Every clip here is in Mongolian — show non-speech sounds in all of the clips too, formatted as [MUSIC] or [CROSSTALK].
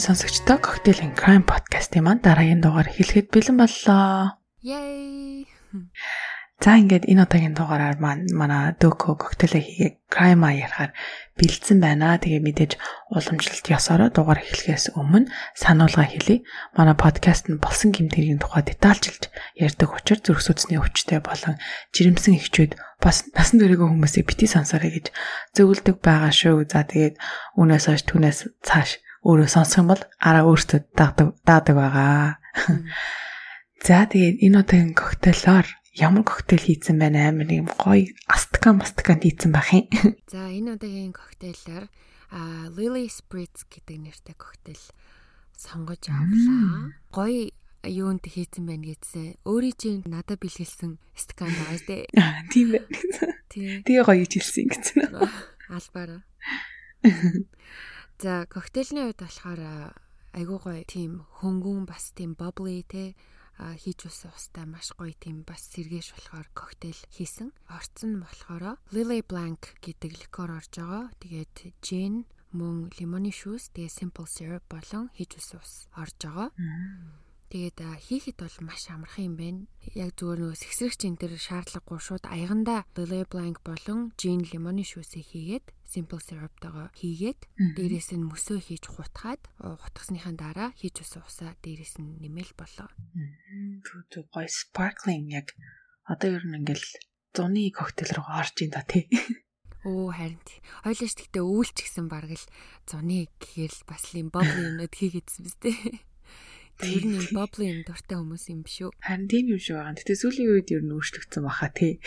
сонсогчдоо Cocktail and Crime podcast-ийн маань дараагийн дугаар хэлэхэд бэлэн боллоо. Yay! За ингээд энэ удаагийн дугаараар маань манай Дөкө коктейл хийгээ крайма ярахаар бэлдсэн байна. Тэгээ мэдээж уламжлалт ёсороо дугаар эхлэхээс өмнө сануулга хэлье. Манай подкаст нь болсон гэмтэрийн тухай детальчилж ярьдаг учраас зүрх судасны өвчтэй болон жирэмсэн ихчүүд бас насан туршийн хүмүүсийг бити сонсоорой гэж зөвлөдөг байгаа шүү. За тэгээд үнээс хойш түнээс цааш өөрөө сонсох юм бол араа өөртөө даадаг даадаг байгаа. За тэгээд энэ удаагийн коктейлоор ямар коктейл хийцэн байна амар юм гоё астка мастка хийцэн байх юм. [LAUGHS] За энэ удаагийн коктейлаар а Lily Spritz гэдэг нэртэй коктейл сонгож авлаа. Гоё юунд хийцэн байна гэдсэн. Өөрийн чинь надад бэлгэлсэн стакан байгаа дээ. Тийм байна. Тийм. Тэгээ гоё хийжэлсэн гэсэн. Албаараа. [LAUGHS] За коктейлний үед болохоор айгуу гоё тийм хөнгөн бас тийм bubbly те хийж үсэн устай маш гоё тийм бас сэргээш болохоор коктейл хийсэн. Орц нь болохоор Lily Blanc гэдэг ликер орж байгаа. Тэгээд gin мөн лимоны шүүс тэгээ simple syrup болон хийж үсэн ус орж байгаа. Тэгээд хийхэд бол маш амархан юм байна. Яг зүгээр нөгөө сэгсрэгч энэ төр шаардлагагүй шууд аяганда Lily Blanc болон gin лимоны шүүсийг хийгээд simple syrup-тойгоо хийгээд дээрээс нь мөсөө хийж хутгаад хутгасныхаа дараа хийж усан усаа дээрээс нь нэмэл болоо. Түр түр гой sparkling яг одоо ер нь ингээл зуны коктейл руу орж ин да тий. [LAUGHS] Оо харин ойлооч гэхдээ үүлч гисэн бараг л зуны гэхээр л бас юм бобли юмнууд хийгээдсэн биз дээ. Тэр нь бобли юм дуртай хүмүүс юм биш үү? Харин тийм юм шиг байгаа. Гэтэ сүүлийн үед ер нь өөрчлөгдсөн баха тий.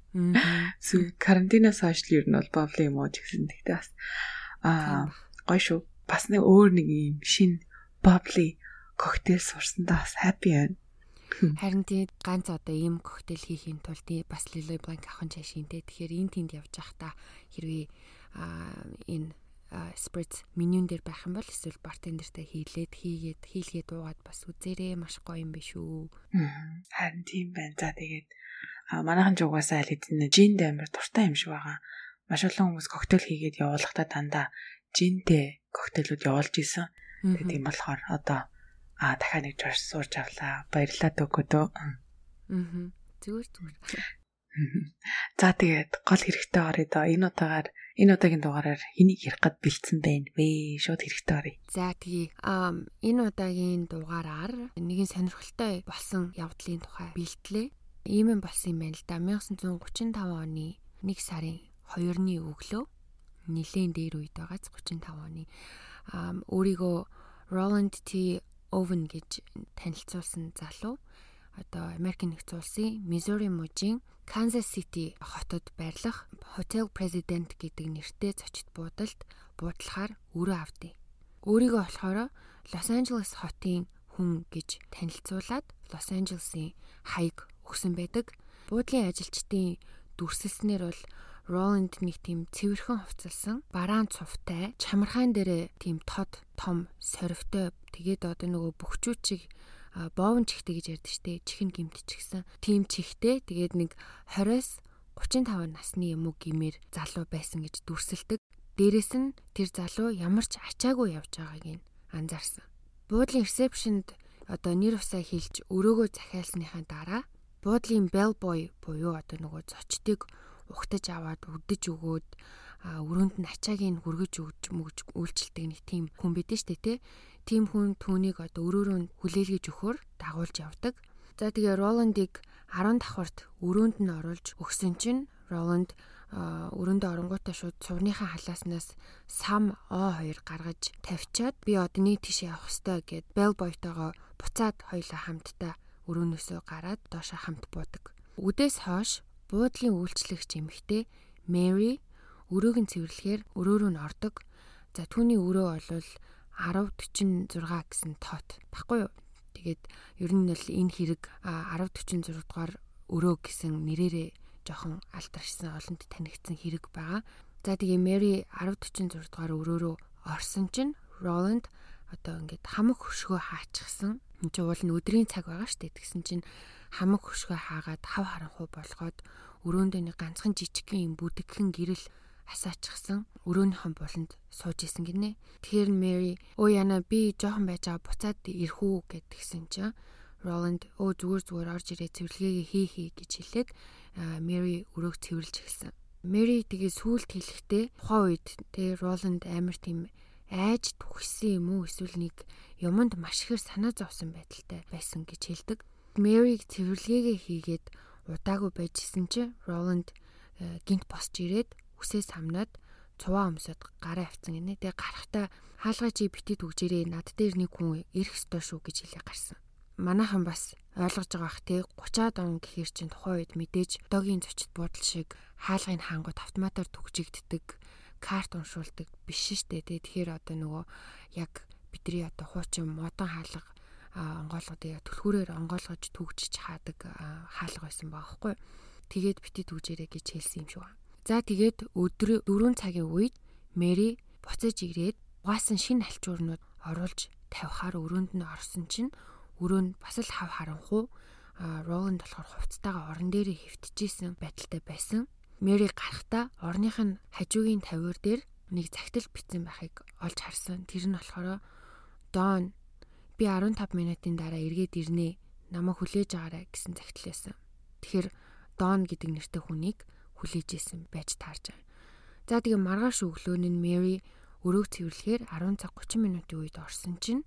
[LAUGHS] Сүү карантинаас хойш л ер нь бол бобли юм уу гэсэн. Гэтэ бас аа гоё шүү. Бас нэг өөр нэг юм шин бобли коктейл сурсандаа бас happy байна. Харин тийм ганц одоо ийм коктейл хийхин тулд бас Lily Blanc авах чашинтэй. Тэгэхээр энэ тэнд явж байхдаа хэрвээ энэ спритz менюн дээр байх юм бол эсвэл бартендертэй хийлээд хийгээд хийлгээд уугаад бас үзээрэй маш гоё юм биш үү. Харин тийм байна. За тэгээд манайхан ч угаасаа аль хэдийн жинд амар дуртай юм шиг байгаа. Маш олон хүмүүс коктейл хийгээд явуулахдаа дандаа жинтэй коктейлүүд явуулж исэн. Тэгээд тийм болохоор одоо аа дахиад нэг жорс сууж авлаа. Баярлалаа дөгөөдөө. Аа. Зүгээр зүгээр. За тэгээд гол хэрэгтэй орё доо. Энэ удаагаар энэ удаагийн дугаараар хэнийг ярих гад бэлдсэн байна вэ? Шууд хэрэгтэй орё. За тэгээ энэ удаагийн дугаараар нэгэн сонирхолтой болсон явдлын тухай бэлтлээ. Ийм юм болсон юм байна л да. 1935 оны 1 сарын 2-ны өглөө нилээн дээр үед байгааз 35 оны өөрийгөө Roland T. Owen гэж танилцуулсан залуу одоо Америкийн нэгдсэн улсын Missouri мужийн Kansas City хотод байрлах Hotel President гэдэг нэртэй зочид буудалд буудлахаар өрөө авдیں۔ Өөрийгөө болохоор Los Angeles хотын хүн гэж танилцуулаад Los Angeles-ийн хаяг өгсөн байдаг. Буудлын ажилчдын дүрсэлснээр бол Роланд нэг тийм цэвэрхэн хувцалсан бараан цувтай чамархан дээрээ тийм тод том сорвтой тэгээд одоо нөгөө бөхчүүчиг боовн чихтэй гэж ярьдэн штэ чихэн гимтчихсэн. Тим чихтэй тэгээд нэг 20-с 35 насны юм уу гимээр залуу байсан гэж дүрсэлдэг. Дээрэс нь тэр залуу ямар ч ачаагүй явж байгааг нь анзаарсан. Буудлын ресепшнд одоо нэр усаа хилж өрөөгөө захиалсныхаа дараа буудлын bellboy буюу одоо нөгөө зочдыг ухтаж аваад үдэж өгөөд өрөөнд нь ачааг нь хүргэж өгч мөгж үйлчлдэг нэг тийм хүн бидэн штэ тий тийм хүн түүнийг одоо өрөөрөө хүлээлгэж өгөхөөр дагуулж явдаг. За тэгээ Роландыг 10 давхарт өрөөнд нь оруулж өгсөн чинь Роланд өрөөндөө оронгуудаа шууд цувныхаа халааснаас сам О2 гаргаж тавьчаад би одоо нэг тийш явах хэвээр гэд Bellboy-тойгоо буцаад хоёлаа хамтдаа өрөөнөөсөө гараад доошо хамт буудаг. Үдээс хойш буудлын үйлчлэгч эмэгтэй Мэри өрөөг нь цэвэрлэхээр өрөөрөө нь ордог. За түүний өрөө бол 1046 гэсэн тоот баггүй юу? Тэгээд ер нь бол энэ хэрэг 1046 дугаар өрөө гэсэн нэрээрээ жоохон алтаршсан олонд танигдсан хэрэг байгаа. За тэгээ Мэри 1046 дугаар өрөөрөө орсон чинь Роланд одоо ингээд хамаг хөшгөө хаачихсан. Энд чинь уул нь өдрийн цаг байгаа шүү дээ. Тэгсэн чинь хамаг хөшгөө хаагаад хав харанхуй болгоод өрөөндөө нэг ганцхан жижигхэн юм бүдэгхэн гэрэл асаачихсан өрөөнийхэн буланд сууж исэн гинэ. Тэгэхээр Мэри өө яна би жоохон байж байгаа буцаад ирэх үү гэдгсэн чинь Роланд өө зүгээр зүгээр орж ирээ цэвэрлэгээ хий хий гэж хэлээд Мэри өрөөг цэвэрлж эхэлсэн. Мэри тэгээ сүулт хэлэхдээ тухайн үед тэгээ Роланд амар тийм айж түхсэн юм уу эсвэл нэг юмд маш ихээр санаа зовсон байдалтай байсан гэж хэлдэг. Мэриг цэвэрлэгээ хийгээд удаагүй байжсэн чинь Роланд э, гинт босч ирээд үсээ самнаад цуваа өмсөд гараа авцсан гинэ. Тэгээ гарахтаа хаалгаа чи битэд үгжээрээ над дээр нэг хүн ирэх ёстой шүү гэж хэлээ гарсан. Манайхан бас ойлгож байгаа бах те 30-аад он гэхэр чин тухайн үед мэдээж догийн зочид буудал шиг хаалгын хаангууд автоматар түгжигддэг карт уншуулдаг биш штэ тий. Тэгэхээр одоо нөгөө яг бидний одоо хуучин модон хаалга онгойлгодыг түлхүүрээр онгойлгож түгжиж хаадаг хаалга байсан баахгүй. Тэгээд бити түгжээрэй гэж хэлсэн юм байна. За тэгээд өдөр 4 цагийн үед Мэри буцаж ирээд угаасан шинэ алчуурнууд оруулж тавихаар өрөөнд нь орсон чинь өрөө нь бас л хав харанхуу Роланд болохоор хувцтайгаа орон дээрээ хөвтөжсэн байдалтай байсан. Мэри гарахтаа орных нь хажуугийн тавиур дээр нэг цагтл битсэн байхыг олж харсан. Тэр нь болохоор Дон би 15 минутын дараа эргээд ирнэ. Намайг хүлээж агаарай гэсэн цагтл байсан. Тэгэхээр Дон гэдэг нэртэй хүнийг хүлээж исэн байж таарж байгаа. За тэгээ маргааш өглөө нь Мэри өрөөг цэвэрлэхээр 10 цаг 30 минутын үед орсон чинь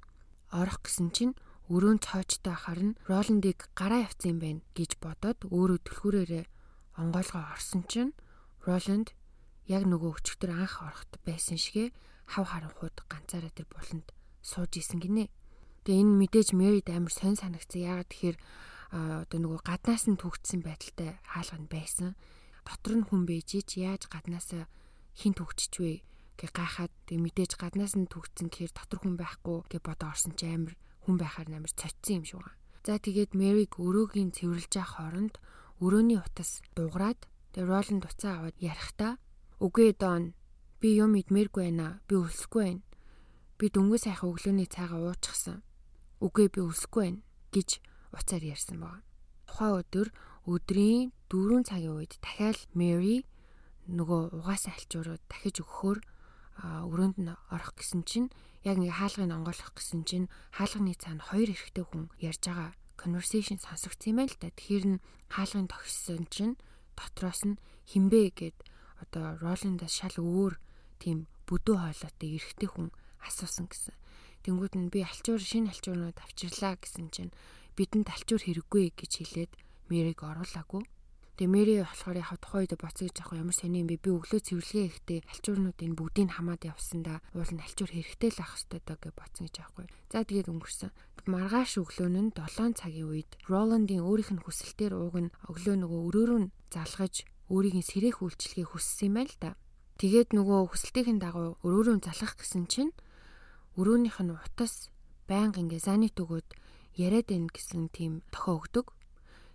орох гэсэн чинь өрөөнд цоочтой харна Роландыг гараа явцсан юм байна гэж бодоод өөрөө түлхүүрээрээ онгойлгоо орсон чинь Роланд яг нөгөө өчигдөр анх орохт байсан шигэ хав харанхууд ганцаараа тэр буланд сууж исэн гинэ. Тэгээ энэ мэдээж Мэрид амар сонь санагцсан. Яагаад тэгэхээр одоо нөгөө гаднаас нь түгтсэн байдалтай хаалга нь байсан. Дотор нь хүн бэж ич яаж гаднаасаа хин түгчч вэ гэ гайхаад тэгээ мэдээж гаднаас нь түгтсэн гэхээр дотор хүн байхгүй гэ бодоо орсон чи амар хүн байхаар амар цоцсон юм шиг байна. За тэгээд Мэриг өрөөгийн цэвэрлж явах хооронд өрөөний утас дуграад тэгээ Роланд уцаа аваад ярихдаа үгүй Дон би юм идмээргүй байна. Би өлсөхгүй байна. Би дөнгөж сайхан өглөөний цайгаа уучихсан. Үгүй би өлсөхгүй байна гэж уцаар ярьсан баг. Тухайн өдөр өдрийн 4 цагийн үед дахиад Мэри нөгөө угаасаа альчуурууд дахиж өгөхөөр өрөөнд нь орох гэсэн чинь яг ингээ хаалгыг онгойлгох гэсэн чинь хаалганы цаана хоёр эрэгтэй хүн ярьж байгаа conversation сонсогдсон юм байл та. Тэгэхээр нь хаалгын тогссон чинь дотроос нь хинбэ гэд одоо Роландаас шал өөр тийм бүдүү хоолойтой эрэгтэй хүн асуусан гэсэн. Тэнгүүд нь би алчуур шинэ алчуурнууд авчирлаа гэсэн чинь бидэнд алчуур хэрэггүй гэж хэлээд Мэриг оруулаагүй. Тэгээ Мэри болохоор яг тухайн үед боцгож авах ямар сони юм бэ? Би өглөө цэвэрлэгээ ихтэй альчуурнуудын бүгдийг хамаад явсандаа уул нь альчуур хэрэгтэй л ах хэвээр даа гэж боцгож авахгүй. За тэгээд өнгөрсөн. Маргааш өглөө нь 7 цагийн үед Роландын өөрийнх нь хүсэлтээр ууг нь өглөө нөгөө өрөөрөө залгаж өөрийн сэрэх үйлчлэгийг хүссэн юм байл та. Тэгээд нөгөө хүсэлтийн дагуу өрөөрөө залгах гэсэн чинь өрөөнийх нь утас байнга ингээ занит өгөөд яриад ийн гэсэн тийм тохио өгдөг.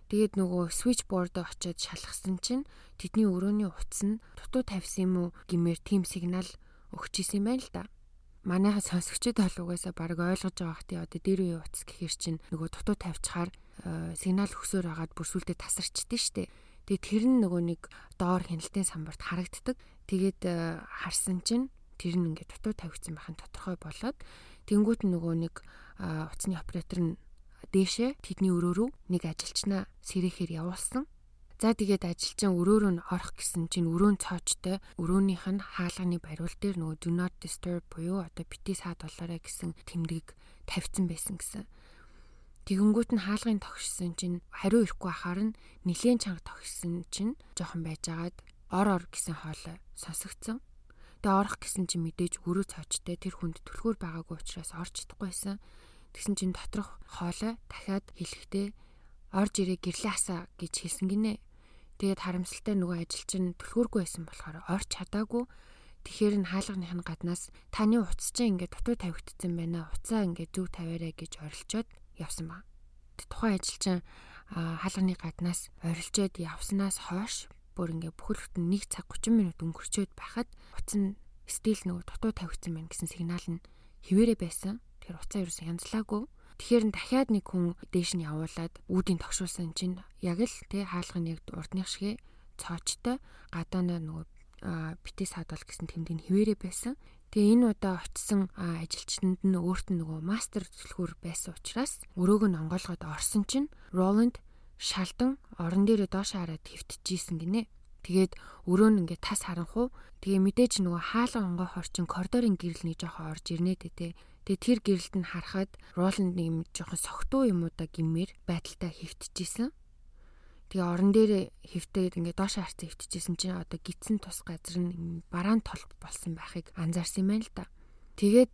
Тэгээд нөгөө switchboard очиод шалгасан чинь тэдний өрөөний утас нь дутуу тавьсан юм уу гэмээр тийм сигнал өгч исэн юм байна л да. Манайха сонсогчд угаасаа баг ойлгож байгаа хти одоо дээр үе утас гэхэр чинь нөгөө дутуу тавьчихаар э, сигнал өгсөөр агаад бүрсүүлдэ тасарчдээ штэ. Тэгээд тэр нь нөгөө нэг доор хяналтын самбарт харагддаг. Тэгээд э, харсан чинь тэр нь ингээд дутуу тавигдсан байх нь тодорхой болоод тэнгуут нөгөө нэг э, утасны оператор нь дээшээ тэдний өрөөрөө нэг ажилчнаа сэрэхээр явуулсан. За тэгээд ажилчин өрөөрөө нь орох гэсэн чинь өрөөнд цоочтой өрөөнийх нь хаалганы бариул дээр нөгөө do not disturb буюу одоо бити саад болоорой гэсэн тэмдэг тавьсан байсан гэсэн. Тэгэнгүүт нь хаалгын тогшсон чинь хариу ирэхгүй ахаар нь нилээн чанга тогшсон чинь жоохон байжгаад ор ор гэсэн хоолой сонсогдсон. Тэгээ орох гэсэн чинь мэдээж өрөө цоочтой тэр хүнд түлхүүр байгаагүй учраас орж чадахгүйсэн. Тэгсэн чинь доторх хоолой дахиад хэлэхдээ орж ирээ гэрлээ асаа гэж хэлсэн гинэ. Тэгээд харамсалтай нөгөө ажилчин түлхүүргүй байсан болохоор орч чадаагүй. Тэгэхээр н хаалганых нь гаднаас таны утас чинь ингээд дутуу тавигдсан байна. Уцаа ингээд зөв тавиарай гэж орилчоод явсан ба. Тухайн ажилчин хаалганы гаднаас орилчоод явснаас хойш бүр ингээд бүхэл бүтэн 1 цаг 30 минут өнгөрчөөд байхад утас нь стил нөгөө дутуу тавигдсан байна гэсэн сигнал нь хിവэрэ байсан. Тэгэхээр уцаа ерөөс янзлаагүй. Тэгэхээр нь дахиад нэг хүн дээш нь явуулаад үүдийн тогшуулсан чинь яг л тий хаалгын яг урдных шиг цоочтой гадаанаа нөгөө битээ саадвал гэсэн тэмдэг хിവэрэ байсан. Тэгээ энэ удаа очисон ажилчтанд нь өөрт нь нөгөө мастер төлхөр байсан учраас өрөөг нь онгойлгоод орсон чинь Роланд шалдан орон дээрээ доош хараад хөвтчихсэн гинэ. Тэгээд өрөө нь ингээд тас харанхуу. Тэгээ мэдээж нөгөө хаалга онгой хорчин коридорын гэрэлний жоохон орж ирнэ тэ. Тэгээ тэр гэрэлд нь харахад Роланд нэг юм жоохон согтуу юмудаа гимээр байдалтай хөвтчихсэн. Тэгээ орон дээр хөвтөөд ингээд доош харцсан хөвтчихсэн чинь одоо гидсэн тус газар нь бараан толб болсон байхыг анзаарсан юм байна л да. Тэгээд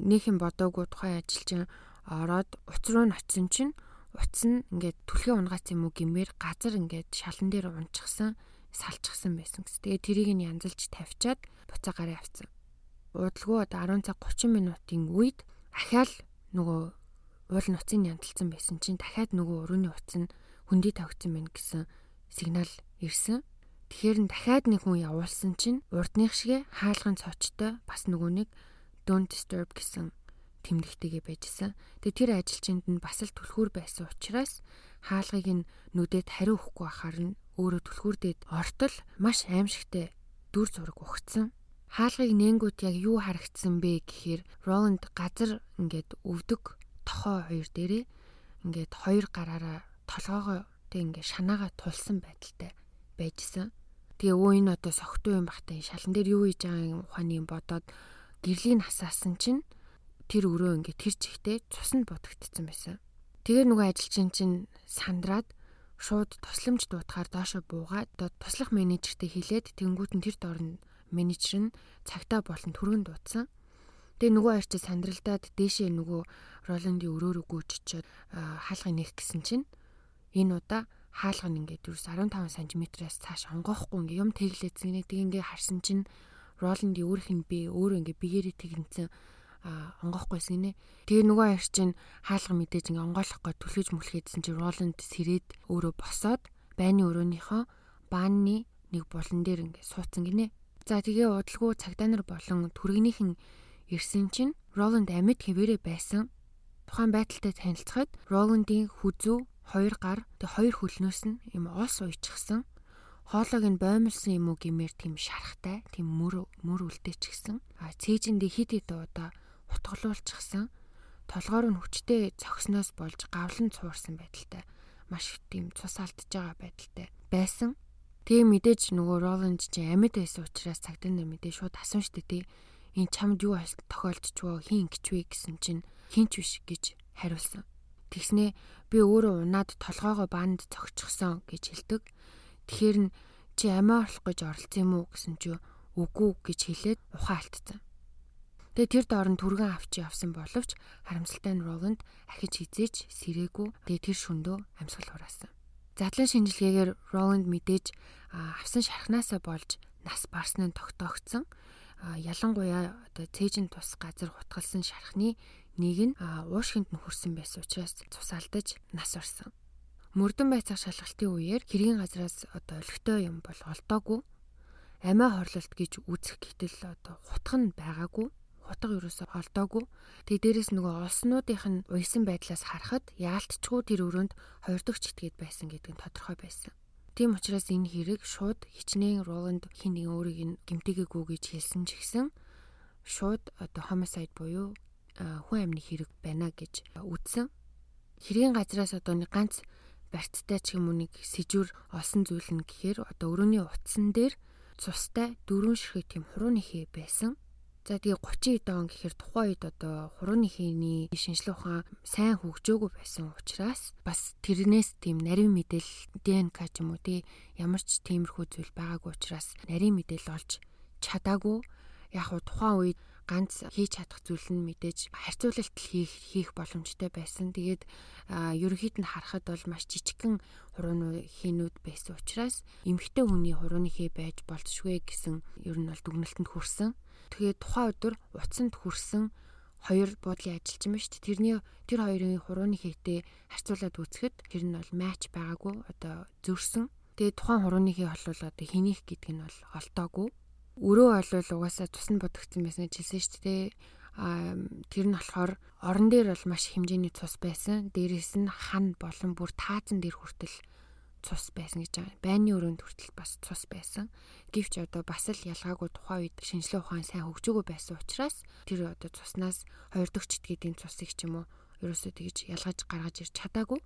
нэг юм бодоогүй тухайн ажилчин ороод уц руу нь очисон чинь утас нь ингээд түлхээ унгац юм уу гэмээр газар ингээд шалан дээр унчихсан салчихсан байсан гэсэн. Тэгээ тэрийг нь янзалж тавьчаад буцаа гараа авцсан. Удалгүй одоо 10 цаг 30 минутын үед ахаал нөгөө уул нуцын янталсан байсан чинь дахиад нөгөө урууны утас нь хөндөй тавигдсан байна гэсэн сигнал ирсэн. Тэгэхээр нь дахиад нэг хүн явуулсан чинь урдных шигэ хаалгын цочтой бас нөгөө нэг don't disturb гэсэн тэмдэгтэйгээ байжсэн. Тэгээ тэр ажилчинд нь бас л түлхүүр байсан учраас хаалгыг нь нүдэд хариу өгөхгүй байхаар нь өөрөө түлхүүрдээд ортол маш аимшигтай дүр зураг өгцөн. Хаалгыг нэнгүүт яг юу харагдсан бэ гэхээр Роланд газар ингээд өвдөг тохоо хоёр дээрээ ингээд хоёр гараараа толгоогоо тэг ингээ шанаагаа тулсан байдалтай байжсэн. Тэгээ өө энэ одоо согтуу юм бахтай шалан дээр юу хийж байгаа ухааны юм бодоод гэрлийг насаасан чинь тэр өрөө ингээ тэр чихтэй цуснд будагдсан байсан. Тэгээ нөгөө ажилчин чинь сандраад шууд тусламж дуутахаар доошо буугаад туслах менежертэй хэлээд тэнгуут нь тэр дорн менежер нь цагтаа болон түрүүн дуудсан. Тэгээ нөгөө арч сандралдаад дээшээ нөгөө Роландын өрөөрөө гүйчичээд хаалгыг нээх гэсэн чинь Энэ удаа хаалга нь ингээд ерөөс 15 см-аас цааш онгоохгүй ингээ юм тэглээцэн нэг тийг ингээ харсан чинь Роландын өөрийнх нь би өөрөө ингээ бигээрээ тэгнцэн а онгоохгүй гинэ. Тэгээ нөгөө аягч чинь хаалга мэдээж ингээ онгойлохгүй түлхэж мүлхээдсэн чинь Роланд сэрээд өөрөө босоод байны өрөөнийхөө баанны нэг булан дээр ингээ суудсан гинэ. За тэгээ удалгүй цагдаа нар болон түргэнийхэн ирсэн чинь Роланд амьд хэвээрээ байсан. Тухайн байдалтай танилцахад Роландын хүзүү хоёр гар тэг хоёр хөлнөөс нь юм оос уйчихсан. Хоолойг нь боомлсон юм уу гэмээр тийм шарахтай, тийм мөр мөр үлдээчихсэн. А цээжиндээ хид хид удаа утгалуулчихсан. Толгоор нь хүчтэй цогсноос болж гавлан цуурсан байдалтай. Маш тийм цус алдж байгаа байдалтай байсан. Тэгээ мэдээж нөгөө Роланд чи амьд байсан учраас цагдаа нар мэдээ шууд асууж штэ тий. Энэ чамд юу тохиолдчихвоо хин ингэчвэ гэсэн чинь хинч биш гэж хариулсан. Тэгснээ би өөрөө унаад толгоогоо баанд цогцчихсон гэж хэлдэг. Тэгэхээр нь чи амиа орлох гэж оролцсон юм уу гэсэн чи үгүй гэж хэлээд ухаан алдсан. Тэгээ тэр доор нь түргэн авч явсан боловч харамсалтай нь Роланд ахиж хизээч сэрээгүй. Тэгээ тэр шөндөө амьсгал хураасан. Задлан шинжилгээгээр Роланд мэдээж авсан шархнаасаа болж нас барсан нь тогтоогдсон. Ялангуяа одоо цээжин тус газар хутгалсан шархны нэг нь уушгинд нь хөрсөн байсан учраас цус алдаж нас орсон. Мөрдөн байцаах шалгалтын үеэр хэргийн газраас одоо өлегтэй юм бол олдоогүй. Амиа хорлолт гэж үзэх гэтэл одоо хутг нь байгаагүй. Хутга ерөөсөө олдоогүй. Тэгээ дээрэс нөгөө олснуудынх нь уйсан байдлаас харахад яалтчгүй тэр өрөөнд хоёр дахь читгээд байсан гэдэг нь тодорхой байсан. Тийм учраас энэ хэрэг шууд хичнээн Роланд хин нэг өөрийг нь гимтэгээгүй гэж хэлсэн ч гэсэн шууд одоо homicide буюу хүн амны хэрэг байна гэж үзсэн. Хэргийн газраас одоо нэг ганц барьцтай ч юм уу нэг сэжүр олсон зүйл нь гэхээр одоо өрөөний утсан дээр цустай дөрвөн ширхэг тийм хурууны хээ байсан. За тэгээ 30 эд он гэхээр тухайн үед одоо хурууны хийний шинжилгээ ухаан сайн хөгжөөгүй байсан учраас бас тэрнээс тийм нарийн мэдээлэл ДНК ч юм уу тий ямар ч тиймэрхүү зүйл байгаагүй учраас нарийн мэдээлэл олж чадаагүй. Яг хуу тухайн үед ганц хийж чадах зүйл нь мэдээж харьцуулалт хийх хийх боломжтой байсан. Тэгээд ерөнхийд нь харахад бол маш жижигхэн хурууны хийнүүд байсан учраас эмгтэй хүний хурууны хий байж болцшгүй гэсэн ер нь бол дүгнэлтэнд хүрсэн. Тэгээд тухайн өдөр утсанд хүрсэн хоёр буудлын ажилчин ба шүү дээ. Тэрний тэр хоёрын хурууны хийтэй харьцуулаад үзэхэд тэр нь бол матч байгаагүй одоо зөрсөн. Тэгээд тухайн хурууны хий бол одоо хинийх гэдэг нь бол олдоогүй өрөө олвол угаасаа тусна бодогдсон байсан гэж хэлсэн шүү дээ. А тэр нь болохоор орон дээр бол маш хэмжээний цус байсан. Дээрээс нь хан болон бүр таазан дээр хүртэл цус байсан гэж байгаа. Байны өрөөнд хүртэл бас цус байсан. Гэвч одоо бас л ялгаагүй тухайн үед шинжилгээ ухаан сайн хөгжөөгүй байсан учраас тэр одоо цуснаас хоёр дахь читгэдийн цусыг ч юм уу ерөөсөө тэгж ялгаж гаргаж ирч чадаагүй.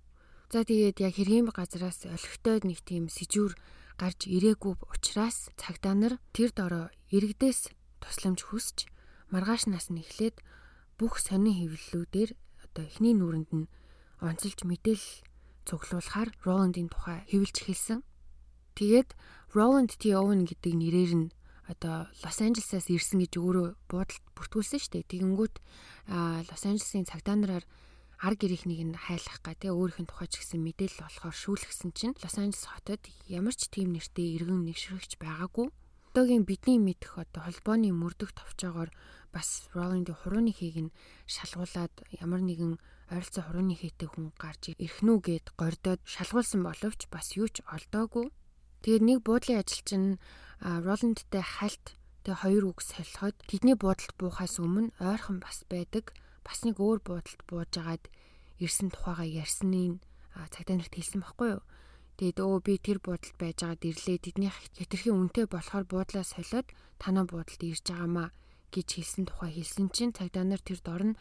За тэгээд яг хэргийн газараас олигтой нэг тийм сэжүүр гарч ирээгүй учраас цагдаа нар тэр дороо иргэдээс тусламж хүсч маргааш нас нь эхлээд бүх сонин хэвлэлүүдээр одоо эхний нүрэнд нь онцолж мэдээлэл цуглуулахаар Роландын тухай хэвлж эхэлсэн. Тэгээд Roland T. Owen гэдэг нэрээр нь одоо Лос Анжелесаас ирсэн гэж өөрөө буудалд бүртгүүлсэн шүү дээ. Тэгэнгүүт Лос Анжелесийн цагдаа нараар ар гэрийнхнийг нь хайлах га тий өөрийнх нь тухай ч гэсэн мэдээлэл болохоор шүүлгсэн чинь Лос Анжелес хотод ямар ч тийм нэртэй иргэн нэгшрэгч байгаагүй. Одоогийн бидний мэдэх одоо холбооны мөрдөх товчоогоор бас Роллиндын хурууны хийг нь шалгуулад ямар нэгэн ойролцоо хурууны хийтэй хүн гарч ирэх нү гэд гордоод шалгуулсан боловч бас юу ч олдоогүй. Тэгээд нэг буудлын ажилчин Роландтай хальт тэг хоёр үг солиход тэдний буудалд буухаас өмнө ойрхон бас байдаг. Бас нэг өөр буудалд буужгаад ирсэн тухайга ярьсны цагдаа нарт хэлсэн байхгүй юу? Тэгээд өө би тэр буудалд байж байгаад ирлээ. Тэдний хэтэрхий үнэтэй болохоор буудлаа солиод танаа буудалд ирж байгаамаа гэж хэлсэн тухай хэлсэн чинь цагдаа нар тэр дор нь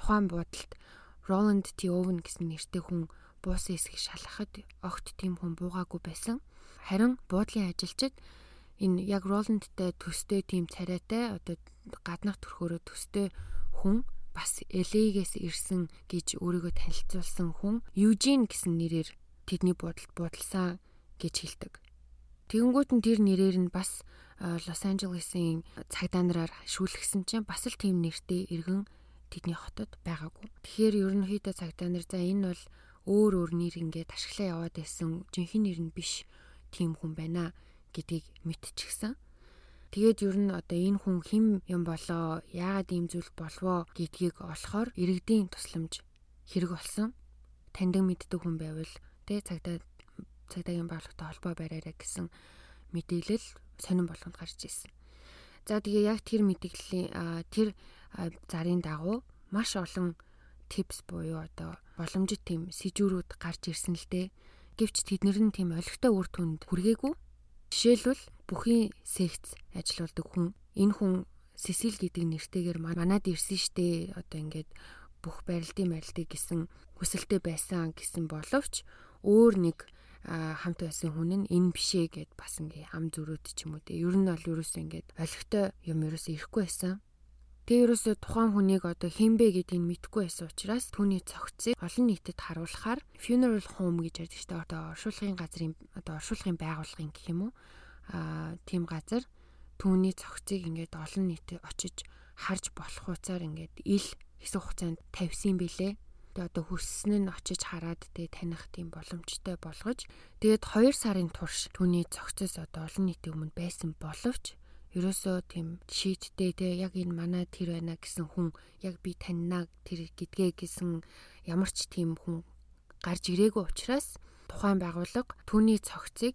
тухайн буудалд Roland T. Owen гэсэн нэртэй хүн буусан эсхийг шалгахад огт тийм хүн буугаагүй байсан. Харин буудлын ажилчид энэ яг Роландтай төстэй тийм царайтай одоо гаднах төрхөөрөө төстэй хүн бас LA-гээс ирсэн гэж өөрийгөө танилцуулсан хүн Eugene гэсэн нэрээр тэдний буудалд буудалсан гэж хэлдэг. Тэгэнгүүт нь тэр нэрээр нь бас Лос Анжелесийн цагдаа нараар шүүлгсэн чинь бас л тийм нэртэй иргэн тэдний хотод байгаагүй. Тэгэхээр ерөнхийдөө цагдаа нар за энэ бол өөр өөр нэр ингээд ашиглаа яваад байсан жинхэнэ нэр нь биш тийм хүн байна гэдгийг мэдчихсэн. Тэгээд ер нь одоо энэ хүн хэн юм болоо, яагаад ийм зүйл болвоо гэдгийг олохоор иргэдийн тусламж хэрэг болсон. Таньдаг мэддэг хүн байвал тэ цагдаа цагдаагийн байгууллагатай холбоо бариараа гэсэн мэдээлэл сонирн болгонд гарч ирсэн. За тэгээ яг тэр мэдээллийн тэр зарын дагуу маш олон типс буюу одоо боломжит тийм сэжүүрүүд гарч ирсэн л дээ. Гэвч тэднэр нь тийм олигтой үр дүнд хүргээгүй. Жишээлбэл бүхий секц ажиллаулдаг хүн энэ хүн Сесил гэдэг нэртэйгээр манад ирсэн штэ одоо ингээд бүх барилдын барилтыг гэсэн хүсэлтэй байсан гэсэн боловч өөр нэг хамт байсан хүн нь энэ бишээ гэд бас ингээ ам зүрөөд ч юм уу те. Ер нь бол ерөөсөө ингээд олигтой юм ерөөсөө ирэхгүй байсан Тэгээ ерөөсөө тухайн хүнийг одоо хинбэ гэдгийг мэдэхгүй байсан учраас түүний цогцыг олон нийтэд харуулахаар funeral home гэж ярьдаг дээ. Одоо оршуулгын газрын одоо оршуулгын байгууллагын гэх юм уу? Аа тийм газар түүний цогцыг ингээд олон нийтэд очиж харж болох хуцаар ингээд ил хэсэг хугацаанд тавьсан бэлээ. Тэгээ одоо хүссэн нь очиж хараад тэгээ таних тийм боломжтой болгож тэгээд 2 сарын турш түүний цогцос одоо олон нийтийн өмнө байсан боловч ерөөсөө тийм шийттэй те яг энэ манай тэр байна гэсэн хүн яг би таньнаа тэр гэдгээ гэсэн ямар ч тийм хүн гарч ирээгүй учраас тухайн байгууллага түүний цогцыг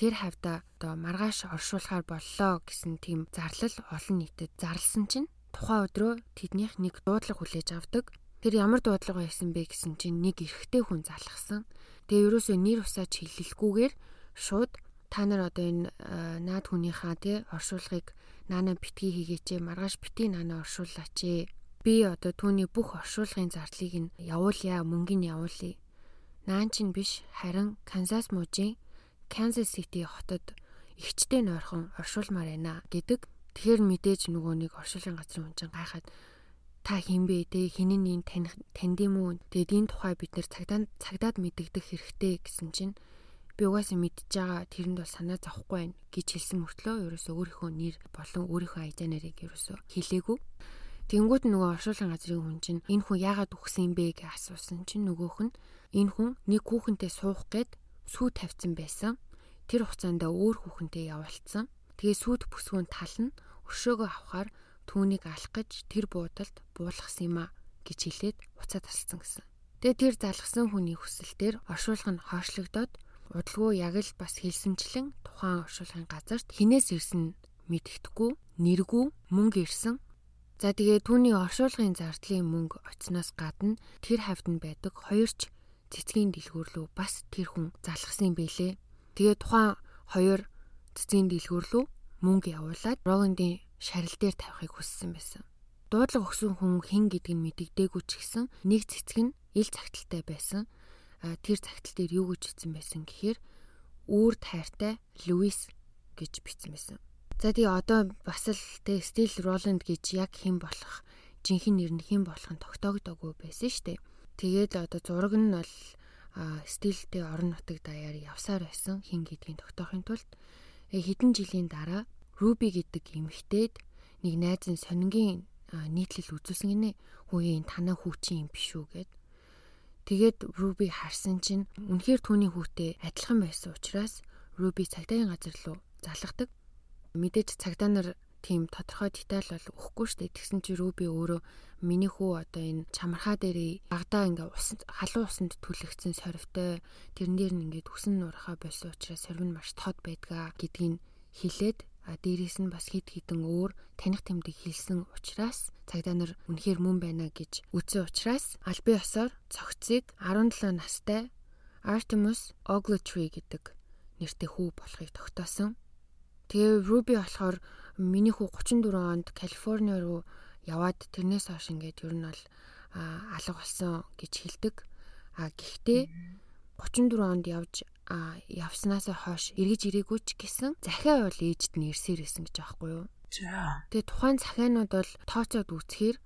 тэр хавьда одоо маргааш оршуулахаар боллоо гэсэн тийм зарлал олон нийтэд зарлсан чинь тухайн өдрөө тэднийх нэг дуудлага хүлээж авдаг. Тэр ямар дуудлага байсан бэ гэсэн чинь нэг эрэгтэй хүн залхсан. Тэгээ ерөөсөө нэр усаач хилэлгүйгээр шууд та нар одоо энэ наад хүнийхээ тий оршуулгыг наана битгий хийгээч маргааш бити наана оршууллаач би одоо түүний бүх оршуулгын зардлыг нь явуулъя мөнгөний явуулъя. Наан чинь биш харин Канзас мужийн Kansas City хотод ихчтэй нойрхон оршуулмаар байна гэдэг. Тэгэхээр мэдээж нөгөө нэг оршуулгын газрын хүн чинь гайхаад та хин бэ? Те хинэн энэ таних танд юм уу тэгээд энэ тухай бид нэр цагдаа цагдаад мэддэгдэх хэрэгтэй гэсэн чинь би угаасаа мэдж байгаа тэрэнд бол санаа зовхгүй байна гэж хэлсэн мөртлөө ерөөсөө өөрийнхөө нэр болон өөрийнхөө айдаа нарыг ерөөсөө хэлээгүй. Тэнгүүд нөгөө оршуулгын газрын хүн чинь энэ хүн яагаад үхсэн юм бэ гэж асуусан чинь нөгөөх нь энэ хүн нэг хүүхэнтэй суух гээд сүү тавьсан байсан. Тэр хугацаанд өөр хүүхэнтэй явуулсан. Тэгээ сүйд бүсгүүн тал нь өршөөгөө авахаар түүнийг алах гэж тэр буудалд буулгасан юм а гэж хэлээд уцаа тасалсан гэсэн. Тэгээ тэр залгсан хүний хүсэлтээр оршуулга нь хойшлогдоод удалгүй яг л бас хэлсэнчлэн тухайн оршуулгын газарт хинээс ирсэн мэддэхгүй нэргүй мөнгө ирсэн. За тэгээ түүний оршуулгын зардлын мөнгө очсноос гадна тэр хавьд нь байдаг хоёрч цэцгийн дэлгүүр рүү бас тэр хүн залгсан юм бэлээ. Тэгээ тухайн хоёр цэцгийн дэлгүүр рүү мөнгө явуулаад Роландын шарил дээр тавихыг хүссэн байсан. Дуудлага өгсөн хүн хэн гэдг нь мэдэгдээгүй ч гэсэн нэг цэцэг нь ил цагталтай байсан. Тэр цагтал дээр юу гэж бичсэн байсан гэхээр үүр тайртай Луис гэж бичсэн байсан. За тэгээ одоо бас л тэ Стил Роланд гэж яг хэн болох жинхэнэ нэр нь хэн болох нь тогтоогдоогүй байсан шүү дээ. Тэгээд одоо зураг нь бол стилтэй орон нутаг даяар явсаар байсан хин гэдгийг тогтоохын тулд э, хэдэн жилийн дараа Руби гэдэг эмэгтэйд нэг найз нь сонингийн нийтлэл үзүүлсэн гинэ. Хүүгийн танаа хүүчин юм биш үү гэд. Тэгээд Руби харсан чинь үнэхээр түүний хүүтэй адилхан байсан учраас Руби цагдаагийн газар руу залгадаг. Мэдээж цагдаа нар тийм тодорхой деталь бол өгөхгүй шүү дээ. Тэгсэн чи Руби өөрөө миний хүү одоо энэ чамархаа дээрээ багадаа ингээ ус халуун усанд түлэгцэн сорвтой тэрэн дээр нь ингээд үсэн нуурхаа болсон учраас сорив нь маш тод байдгаа гэдгийг хэлээд а дээрээс нь бас хид хідэн өөр таних тэмдэг хэлсэн учраас цагдаа нар үнэхээр мөн байна гэж үзсэн учраас албан ёсоор цогцыг 17 настай Artemis Ogletree гэдэг нэртэй хүү болохыг тогтоосон. Тэгээ Ruby болохоор миний хүү 34 онд Калифорни руу яваад тэрнээс хойш ингээд ер нь бол алга болсон гэж хэлдэг. А гэхдээ 34 онд явж явснаас хойш эргэж ирээгүй ч гэсэн захиа бол ээжд нь ирсээр исэн гэж аахгүй юу. За. Тэгээ тухайн захианууд бол тооцоод үзэхээр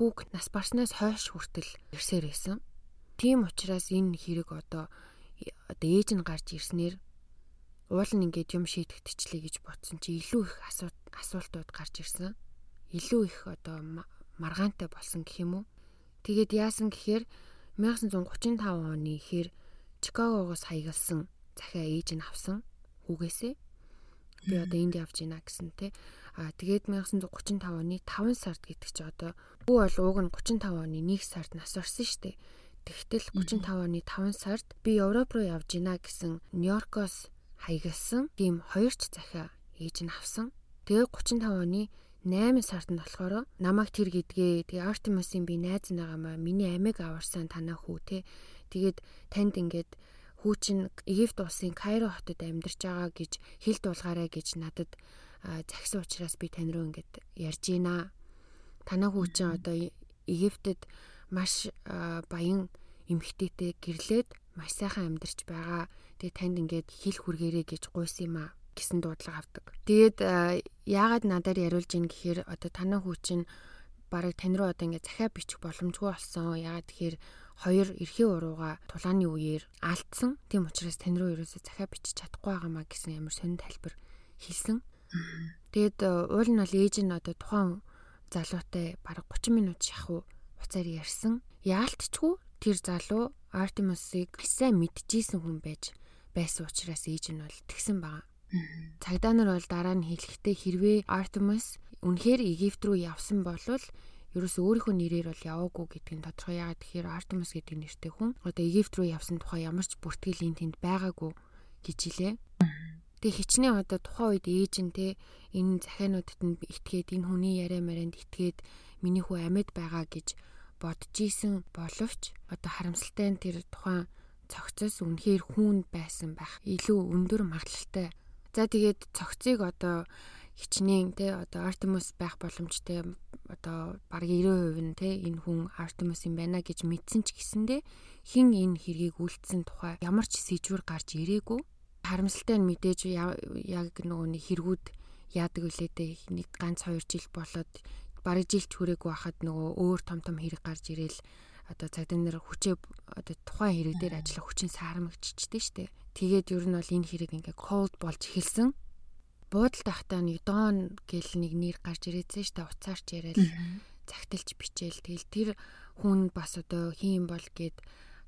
хүүг нас барснаас хойш хүртэл ирсээр исэн. Тийм учраас энэ хэрэг одоо одоо ээж нь гарч ирснээр уул нь ингээд юм шийдэгдчихлээ гэж бодсон чи илүү их асуултууд гарч ирсэн. Илүү их одоо маргаантай болсон гэх юм уу. Тэгээд яасан гэхээр 1935 оны ихэр Чикагогоос хаягалсан захиа ээж нь авсан хүүгээсээ би одоо энд явж гинэ гэсэн те. А тэгээд 1935 оны 5 сард гэдэг чи одоо бүү бол ууг нь 35 оны 1 сард нас орсон дээ. Тэгтэл 35 оны 5 сард би Европ руу явж гинэ гэсэн Нью-Йоркоос хаягалсан тийм хоёр ч захиа ээж нь авсан. Тэгээ 35 оны 8 сард нь болохоор намайг тэр гэдгээ тэгээ Артемисын би найз нагаамаа миний амиг аварсан танаа хүү те. Тэгээд танд ингээд хүү чинь Египт улсын Кайро хотод амьдарч байгаа гэж хэл дуулгаарай гэж надад загсан учраас би тань руу ингээд ярьж байна. Танаа хүү чинь одоо Египтэд маш баян эмгтээтэй гэрлээд маш сайхан амьдарч байгаа. Тэгээ танд ингээд хэл хүргээрэй гэж гуйсан юм а гэсэн дуудлага авдаг. Тэгээд яагаад надаар яриулж ийн гэхээр одоо танаа хүү чинь барыг тань руу одоо ингээд захиа бичих боломжгүй болсон. Яагаад тэгэхээр хоёр эрхийн урууга тулааны үеэр алдсан. Тийм учраас тань руу ерөөсөө захиа бичиж чадахгүй байгаамаа гэсэн ямар сонир тайлбар хэлсэн. Тэгэд уул нь бол ээж нь одоо тухайн залуутай бараг 30 минут шахуу уцаар ярьсан. Яалтчгүй тэр залуу Артемусыг сайн мэдчихсэн хүн байж байсан учраас ээж нь бол тэгсэн байгаа. Цагдаа нар бол дараа нь хэлэхдээ хэрвээ Артемус үнэхээр Египт рүү явсан бол ерөөс өөрийнхөө нэрээр бол яваагүй гэдэг нь тодорхой яагаад тэгэхээр Артемус гэдэг нэртэй хүн одоо Египт рүү явсан тухай ямар ч бүртгэл энэ тэнд байгаагүй гэж хэлээ. Тэгээ хичнээн одоо тухайн үед ээж нь те энэ захиануудад нь итгээд энэ хүний яриа марианд итгээд миний хүү амьд байгаа гэж бодож исэн боловч одоо харамсалтай нь тэр тухайн цогцос үнэхээр хүүн байсан байх илүү өндөр магадлалтай. За тэгээд цогцыг одоо хичнээн те одоо Артемус байх боломжтой одоо баг 90% нь те энэ хүн Артемус юм байна гэж мэдсэн ч гэсэндэ хин энэ хэргийг үлдсэн тухай ямар ч сэжвэр гарч ирээгүй. Харамсалтай нь мэдээж яг нөгөө хэрэгүүд яадаг үлээ те нэг ганц 2 жил болоод бараг жилч хүрээгүй хахад нөгөө өөр том том хэрэг гарч ирээл одоо цагдаа нар хүчээ одоо тухайн хэрэг дээр ажиллах хүчин саарамгччихдээ штэ. Тэгээд ер нь бол энэ хэрэг ингээ cold болж эхэлсэн. Буудал тахтаа нэг дон гэл нэг нэр гарч ирээдсэн штэ уцаарч яриад цагтэлж бичээл. Тэгэл тэр хүн бас одоо хин бол гэд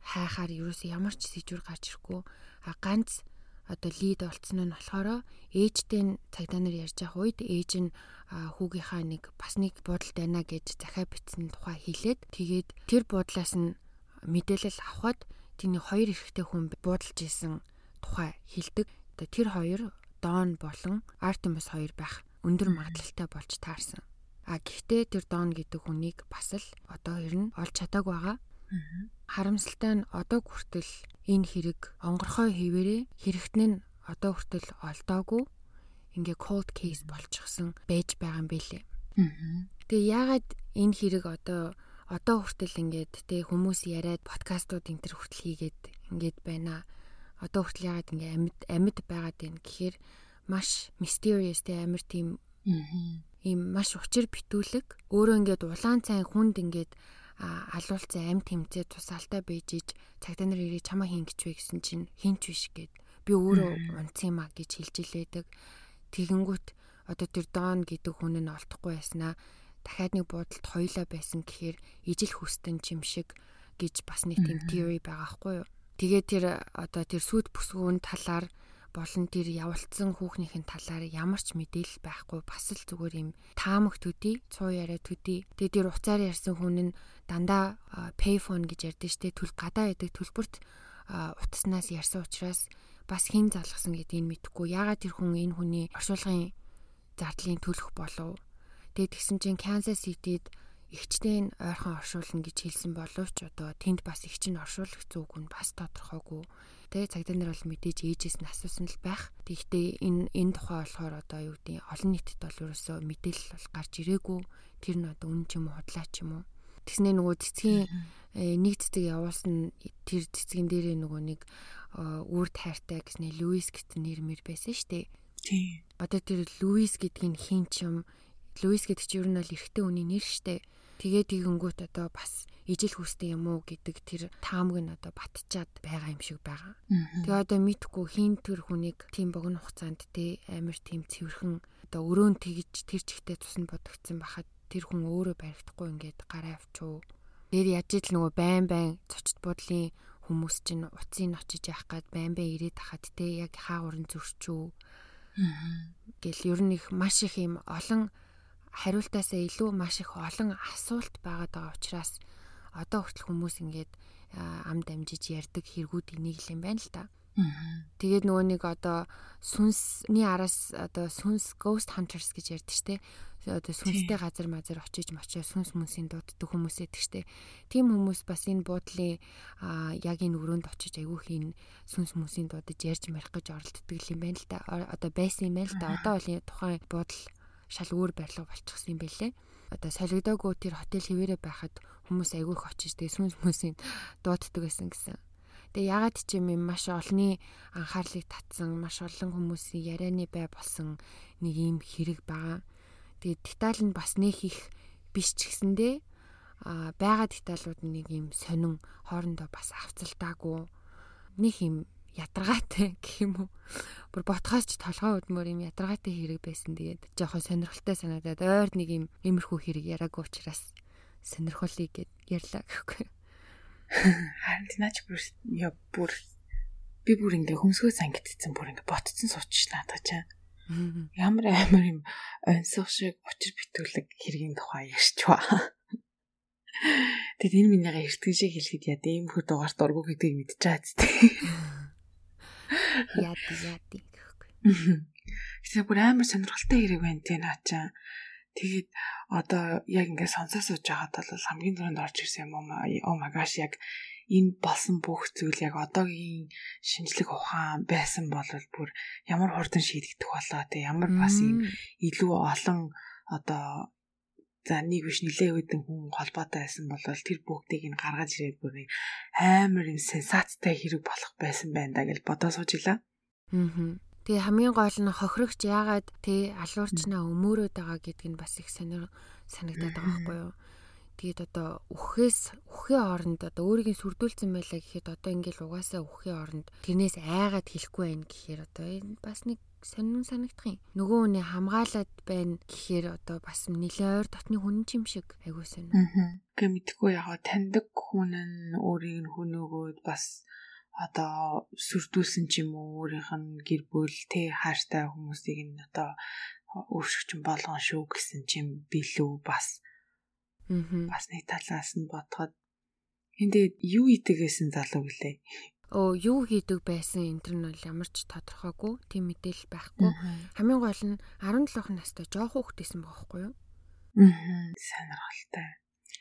хайхаар ерөөсөө ямар ч сэжвэр гарч ирэхгүй. А ганц одоо лид болцсон нь болохоор ээжтэй нь цагдаа нар ярьж байгаа үед ээж нь хүүгийнхаа нэг бас нэг буудалд байна гэж захиа бичсэн тухай хэлээд тэгээд тэр буудлаас нь мэдээлэл авахад тэний хоёр эрэгтэй хүн буудалж исэн тухай хэлдэг. Тэр хоёр Дон болон Артемис хоёр байх өндөр магадлалтай болж таарсан. А гэхдээ тэр Дон гэдэг хүнийг бас л одоо ер нь олж чадаагүй байгаа. Харамсалтай нь одоо хүртэл энэ хэрэг онгорхой хിവэрээ хэрэгтэн нь одоо хүртэл олдоогүй ингээ cold case болчихсон байж байгаа юм билээ. Тэгээ яагаад энэ хэрэг одоо одоо хүртэл ингээд тэ хүмүүс яриад подкастууд энэ төр хүртэл хийгээд ингээд байна. Одоо хүртэл яагаад ингээ амьд амьд байгаад байна гэхээр маш mysterious тэ амир тийм ийм маш учир битүүлэг. Өөрөө ингээд улаан цайн хүнд ингээд алуулцсан амь тэмцээ тусаалтай байж иж цагтаа нар ирээ чамаа хийн гэж вэ гэсэн чинь хинч биш гэд. Би өөрөө унц юм а гэж хэлж илээдэг тэгэнгүүт одоо тэр Дон гэдэг хүн нь олдохгүй байснаа дахиад нэг буудалд хоёлоо байсан гэхээр ижил хүстэн чим шиг гэж бас нэг тийм theory байгаа хгүй юу. Тэгээ тэр одоо тэр сүд бүсгүүн талаар болон тэр явуулсан хүүхнийхэн талаар ямар ч мэдээлэл байхгүй бас л зүгээр юм таамаг төдий цуу яриа төдий. Тэгээ тэр уцаар ярьсан хүн нь дандаа payphone гэж ярьдэн штэ түл гадаа байдаг төлбөрт утаснаас ярьсан учраас бас хэн залгасан гэдгийг мэдэхгүй. Ягаад тэр хүн энэ хүний оршуулгын зардлын төлөх болов? Тэгээд тэгсэн чинь Kansas City-д ихчтэй нь ойрхон оршуулна гэж хэлсэн боловч одоо тэнд бас ихч нь оршуулах зүг нь бас тодорхойгүй Тэ цагдаа нар бол мэдээж ээжээс нь асуусан л байх. Тэгэхдээ энэ энэ тухай болохоор одоо юу гэдэг олон нийтэд бол ерөөсөө мэдээлэл бол гарч ирээгүй. Тэр нь одоо үн ч юм уу худлаа ч юм уу. Тэгснээ нөгөө цэцгийн э, нэг цэцэг явуулсан тэр цэцгэн дээрээ нөгөө нэг үр тайртай гэснээ Луис гэсэн нэр мэр байсан шүү дээ. Тийм. Одоо тэр Луис гэдгийг хин ч юм Луис гэдэг чинь ер нь бол эрэгтэй хүний нэр шүү дээ. Тэгээ тэгэнгүүт одоо бас ижил хүстэй юм уу гэдэг тэр таамаг нь одоо батчаад байгаа юм шиг байгаа. Тэгээ одоо мэдхгүй хин төр хүнийг тийм богино хугацаанд те амар тийм цэвэрхэн одоо өрөөн тэгж тэр чигтээ тусна бодогдсон бахад тэр хүн өөрөө баригдахгүй ингээд гараа авчуу. Тэр яаж ил нөгөө байн байн цочт бодлын хүмүүс чинь уцыг очиж явах гад байн байн ирээд хахад те яг хаагуурын зөрчүү. Гэл ер нь их маш их юм олон хариултаасаа илүү маш их олон асуулт байгаа учраас одоо хүртэл хүмүүс ингээд ам дамжиж ярддаг хэрэгүүдийг нэг л юм байна л та. Тэгээд нөгөө нэг одоо сүнсний араас одоо сүнс ghost hunters гэж ярьдаг штэ. Одоо сүнстэй газар мазар очиж мочоо сүнс мүнсийн дууддаг хүмүүс эдэг штэ. Тим хүмүүс бас энэ буудлын яг энэ өрөөнд очиж айгүйх энэ сүнс мүнсийн дуудаж ярьж марих гэж оролддог юм байна л та. Одоо байсан юм байна л та. Одоо бол тухайн буудал шал өөр барилга болчихсон юм бэлээ одоо солигдоогүй тэр хотел хിവэрэ байхад хүмүүс айгүй их очиж тэгээ сүнс хүмүүсийн дууддаг байсан гэсэн. Тэгээ ягаад ч юм маш олонний анхаарлыг татсан, маш олон хүмүүсийн ярианы бай болсон нэг юм хэрэг байгаа. Тэгээ деталь нь бас нэх их биш ч гэсэндээ а байгаа деталууд нэг юм сонин хоорондоо бас авцалтаагүй нэг юм ядаргаатай [LAUGHS] гэх юм уу. Бүр ботхоос ч толгой өдмөр юм ядаргаатай хэрэг байсан. Тэгээд жоохон сонирхолтой санагдаад ойр нэг юм иймэрхүү хэрэг яраагүй учраас сонирхолыг гээд ярьлаа гэхгүй. [LAUGHS] Харин наач бүр яа бүр би бүр ингээ хөмсгөө сангидсан бүр ингээ ботцсон суучих надад чаа. Ямар амар юм онцох шиг учир битүүлэг хэргийн тухай ярьчваа. Тэгэд энэ минийгаа эртгэн шиг хэлэхэд яа ийм хөр дугаарт оргоо гэдгийг мэдчихэж байгаа. [LAUGHS] Яади яади гэхгүй. Тэгээ бүр амар сонирхолтой хэрэг байна тий наачаа. Тэгээд одоо яг ингээд сонсоо сууж байгаад бол хамгийн түрүүнд орж ирсэн юм аа. Oh my gosh яг энэ болсон бүх зүйл яг одоогийн шинжлэх ухаан байсан бол бүр ямар хурдан шийдэгдэх болоо тий ямар бас юм илүү олон одоо за нэг биш нилээ хэдэн хүн холбоотой байсан бол тэр бүгдийг нь гаргаж ирээд бүр нэг амар юм сенсацтай хэрэг болох байсан байна да гэж бодоо суужила. Аа. Тэгээ хамгийн гол нь хохирогч яагаад тий алуурчнаа өмөрөөд байгаа гэдг нь бас их сонир санагдаад байгаа байхгүй юу? Тэгээд одоо үхээс үхээ оронд одоо өөрийг нь сүрдүүлсэн байлаа гэхэд одоо ингээл угаасаа үхээ оронд тэрнээс айгаад хэлэхгүй байх гэхээр одоо энэ бас нэг сонин санагдах юм. Нөгөө хүнээ хамгаалаад байна гэхээр одоо бас нэлээд ойр дотны хүн юм шиг айгуу сонин. Аа. Гэ мэдгүй яг таньдаг хүн нь өөрийг нь хөнөөгөөд бас одоо сүрдүүлсэн ч юм уу өөрийнх нь гэр бүл тэ хааштай хүмүүсийг нь одоо өөршөгч болгон шүү гэсэн чинь билүү бас Аа. Бас нэг талаас нь бодоход эндээ юу итгэсэн залуу гэлээ оо юу хийдэг байсан энэ төр нь ямар ч тодорхойгүй тийм мэдээлэл байхгүй. Хамгийн гол нь 17 настай жоох хүүхдээсэн байгаа байхгүй юу? Аа. Сонирхолтой.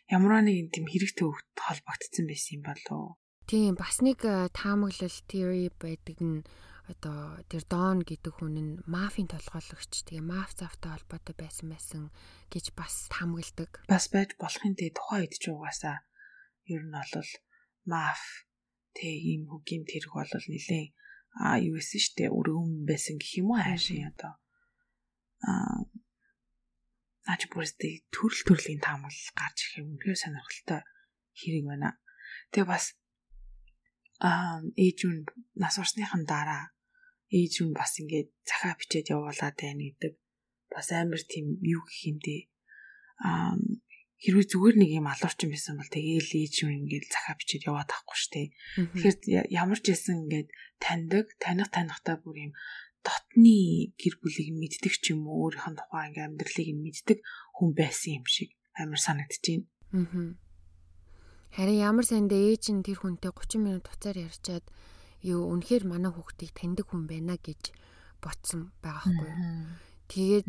ямар нэг тийм хэрэгтэй хөвгт холбогдсон байсан юм болов. Тийм бас нэг э, таамаглал theory байдаг нь одоо тэр Дон гэдэг хүн нь мафийн толгойлогч тэгээ маф завтай холбоотой байсан байсан гэж бас таамагладаг. Бас байж болохын тэгээ тухайн үед ч угаасаа ер нь бол маф тэг ийм хөгийн тэрэг бол нилээн а юу гэсэн штэ? Өргөн байсан гэх юм уу? Хайшин одоо а наач бүрстэй төрөл төрлийн таамал гарч ирэх юм. Үнэхээр сонирхолтой хэрэг байна. Тэгээ бас аа ээж нь нас орсныхан дараа ээж нь бас ингээд захаа бичээд явуулаад байна гэдэг. Бас амар тийм юу гэх юм дээ аа хэрвээ зүгээр нэг юм алуурчин байсан бол тэгээл ээж юм ингээд захаа бичээд яваад авахгүй штэ. Тэгэхээр ямар ч байсан ингээд таньдаг, таних танихтай бүр юм дотны гэр бүлийг мэддэг ч юм уу өөрийнх нь тухайн ингээм амьдралыг мэддэг хүн байсан юм шиг амар санагдчихээн. Аа. Харин ямар санд ээж нь тэр хүнтэй 30 минут уцаар ярьчаад юу үнэхээр манай хүүхдийг таньдаг хүн байна гэж ботсон байгаа хгүй. Тэгээд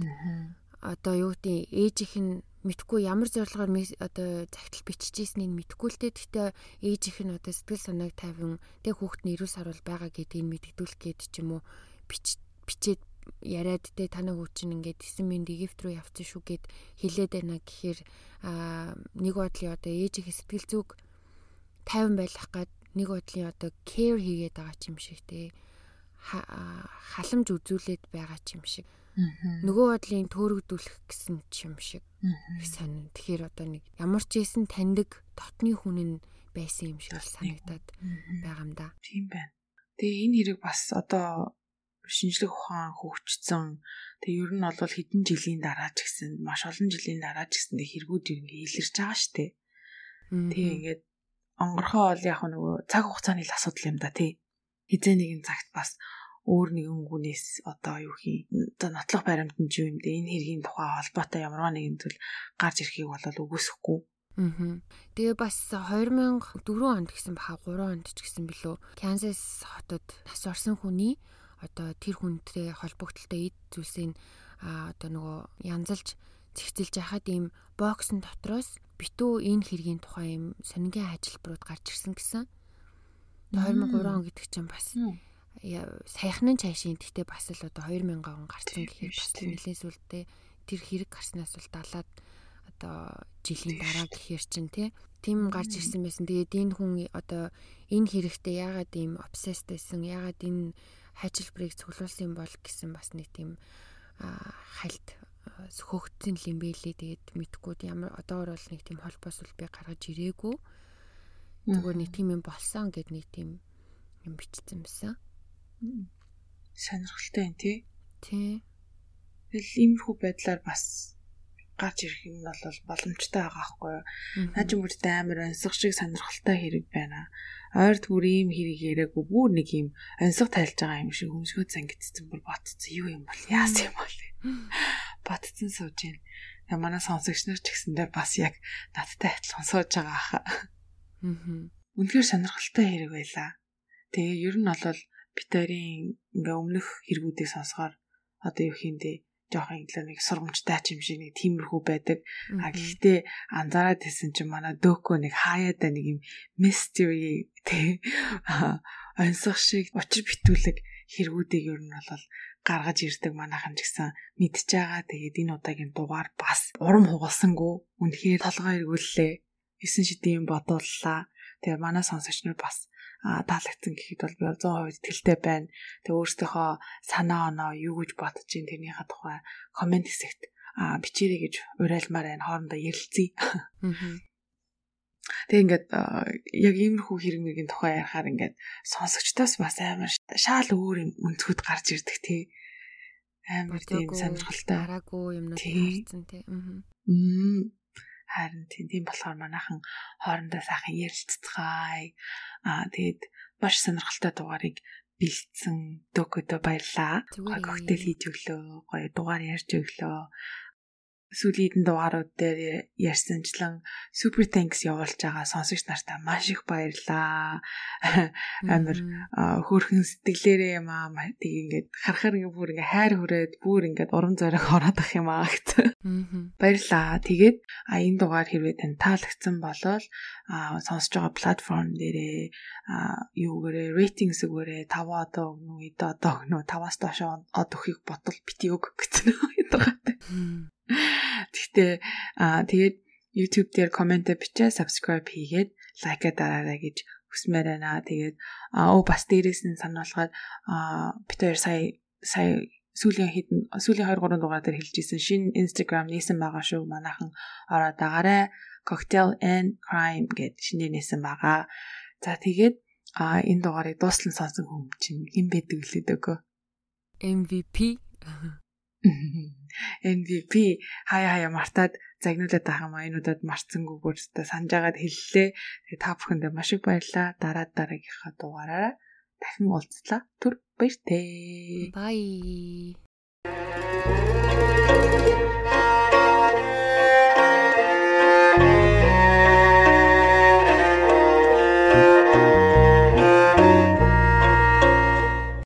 одоо юу гэдэг ээжийнх нь мэдхгүй ямар зорилгоор одоо загтал биччихсэн нь мэдхгүй л дээ. Гэхдээ ээжийнх нь одоо сэтгэл санааг тавин тэг хүүхд нь 90 сар бол байгаа гэдгийг мэддэгдүүлэх гээд ч юм уу бичээд яриад те танаа хүү чинь ингээд 9 минут Египт рүү явцсан шүү гэд хэлээд байна гэхээр нэг бодлын одоо ээжийнхээ сэтгэл зүг 50 байх гад нэг бодлын одоо care хийгээд байгаа юм шиг те халамж үзүүлээд байгаа юм шиг нөгөө бодлын төөрөгдүүлэх гэсэн юм шиг сонин тэгэхээр одоо нэг ямар ч ийсэн таньдаг дотны хүн нь байсан юм шиг санагдаад байгаа юм да. Тийм байна. Тэгээ энэ хэрэг бас одоо шинжлэх ухаан хөгжсөн. Тэгээ ер нь бол хэдэн жилийн дараа ч гэсэн маш олон жилийн дараа ч гэсэн хэрэгүүд ингээ илэрч байгаа штэ. Тэгээ ингээд онгорхоо бол яг нөгөө цаг хугацааны л асуудал юм да тий. Хизээ нэгэн цагт бас өөр нэгэн хүнээс одоо юу хий одоо нотлох баримтанд юу юм дэ энэ хэргийн тухай холбоотой ямарваа нэгэн зүйл гарч ирэхийг бол үгүйсэхгүй. Аа. Тэгээ бас 2004 онд гэсэн баха 3 онд ч гэсэн билүү Канзас хотод нас орсон хүний одоо тэр хүнтэй холбогдлолтой эд зүйлсийг а одоо нөгөө янзалж зэгцэлж яхад ийм боксын дотроос битүү энэ хэргийн тухай юм сонингийн ажилбарууд гарч ирсэн гэсэн. 2003 он гэдэг чинь бас саяхнын цаашийн гэхдээ бас л одоо 2000 он гарсан гэхээр бас нэлээд сүлдээ тэр хэрэг гарснаас бол далаад одоо жилийн дараа гэхээр чинь тийм гарч ирсэн байсан. Тэгээд энэ хүн одоо энэ хэрэгтэй яагаад ийм обсессд байсан? Яагаад энэ хайчилбарыг цуглуулсан бол гэсэн бас нэг тийм хальт хөөгдсөн юм бэлээ тэгээд мэдхгүй ямар одоогор бол нэг тийм холбоос үл би гаргаж ирээгүй. Зүгээр нэг тийм юм болсон гэд нэг тийм юм бичсэн байсан сонирхолтой юм тий тий тэгэл иймэрхүү байдлаар бас гарч ирэх юм бол боломжтой байгаа байхгүй юу наа ч мөрдөө амар онцгой шиг сонирхолтой хэрэг байна ойр түр ийм хэрэг яриаггүй бүр нэг юм онцлог тайлж байгаа юм шиг өмсгөө зангидсан бүр ботцсон юу юм бол яас юм бол [LAUGHS] ботцсон сууж байна. Манай сонсогч нар ч гэсэндээ бас яг надтай адилхан сууж байгаа хаа. Аа. Үнэхээр сонирхолтой хэрэг байлаа. Тэгээ ер нь бол битэрийн ингээ өмнөх хэрэгүүдийг сонсохоор одоо юу хийндээ жоохон инглээ нэг сургамжтай ч юм шиг нэг тиймэрхүү байдаг. А гэхдээ анзаараад хэлсэн чинь манай дөөкөө нэг хаяада нэг юм mystery тий онцох шиг учир битүүлэг хэрэгүүдийг ер нь бол гаргаж ирдэг манайхан ч гэсэн мэдж байгаа. Тэгээд энэ удаагийн дугаар бас урам хугалсангүй үнэхээр толгой эргүүллээ. 9 шидийн бодууллаа. Тэгээ манай сонсогч нар бас таалагдсан гэхэд бол би 100% итгэлтэй байна. Тэгээ өөрсдийнхөө санаа оноо юу гэж бодож ин тэрнийхээ тухай комент хэсэгт бичээрэй гэж уриалмаар байна. Хоорондоо ярилцъя. Тэг ингээд яг иймэрхүү хэрэгмийн тухай ярихаар ингээд сонсогчдоос бас амар шаал өөр юм өнцгүүд гарч ирдэг тий. Амар тийм сонирхолтой. Хараагүй юмнууд харсан тий. Аа. Харин тийм болохоор манайхан хоорондоо сайхан ярилццгаая. Аа тэгээд маш сонирхолтой дугаарыг бэлдсэн докодо баярлаа. Гоё коктейл хийж өглөө. Гоё дугаар ярьж өглөө. Сүүлийн дугаарууд дээр ярьсанчлан super thanks явуулж байгаа сонсогч нартаа маш их баярлаа. [LAUGHS] Амар хөөрхөн сэтгэлээрээ юм аа тийг ингээд харахаар ингээд бүр ингээд хайр хүрээд бүр ингээд урам зориг ороод ах юм аа гэт. Баярлаа. Тэгээд а энэ дугаар хэрвээ тань таалагдсан болол а сонсож байгаа платформ дээрээ а юугээрээ рейтингс өгөөрэй 5 одоо өгнө үү одоо өгнө 5-аас доош од өгөхийг ботол бити өг гэсэн [LAUGHS] юм дугаартай. Гэхдээ аа тэгээд YouTube дээр комент бичээ subscribe хийгээд лайка дараарай гэж хүсмээр байна. Тэгээд аа бас дээрээс нь сануулгаад аа бид хоёр сая сая сүүлийн хэдэн сүүлийн 2 3 дугаар дээр хэлжсэн шинэ Instagram нээсэн байгаа шүү. Манайхан ороод дагаарай. Cocktail and Crime гэд шинээр нээсэн байгаа. За тэгээд а энэ дугаарыг дуустал сонсон хүн чинь хэн байдаг лээд өгөө. MVP MVP хаяа хаяа мартаад загнуулаад байгаа юм аянуудад марцсангүйгээр та санаж агаад хэллээ. Тэгээ та бүхэндээ маш их баярлалаа. Дараа дараагийнхаа дугаараараа дахин уулзлаа. Түр баяртай. Bye.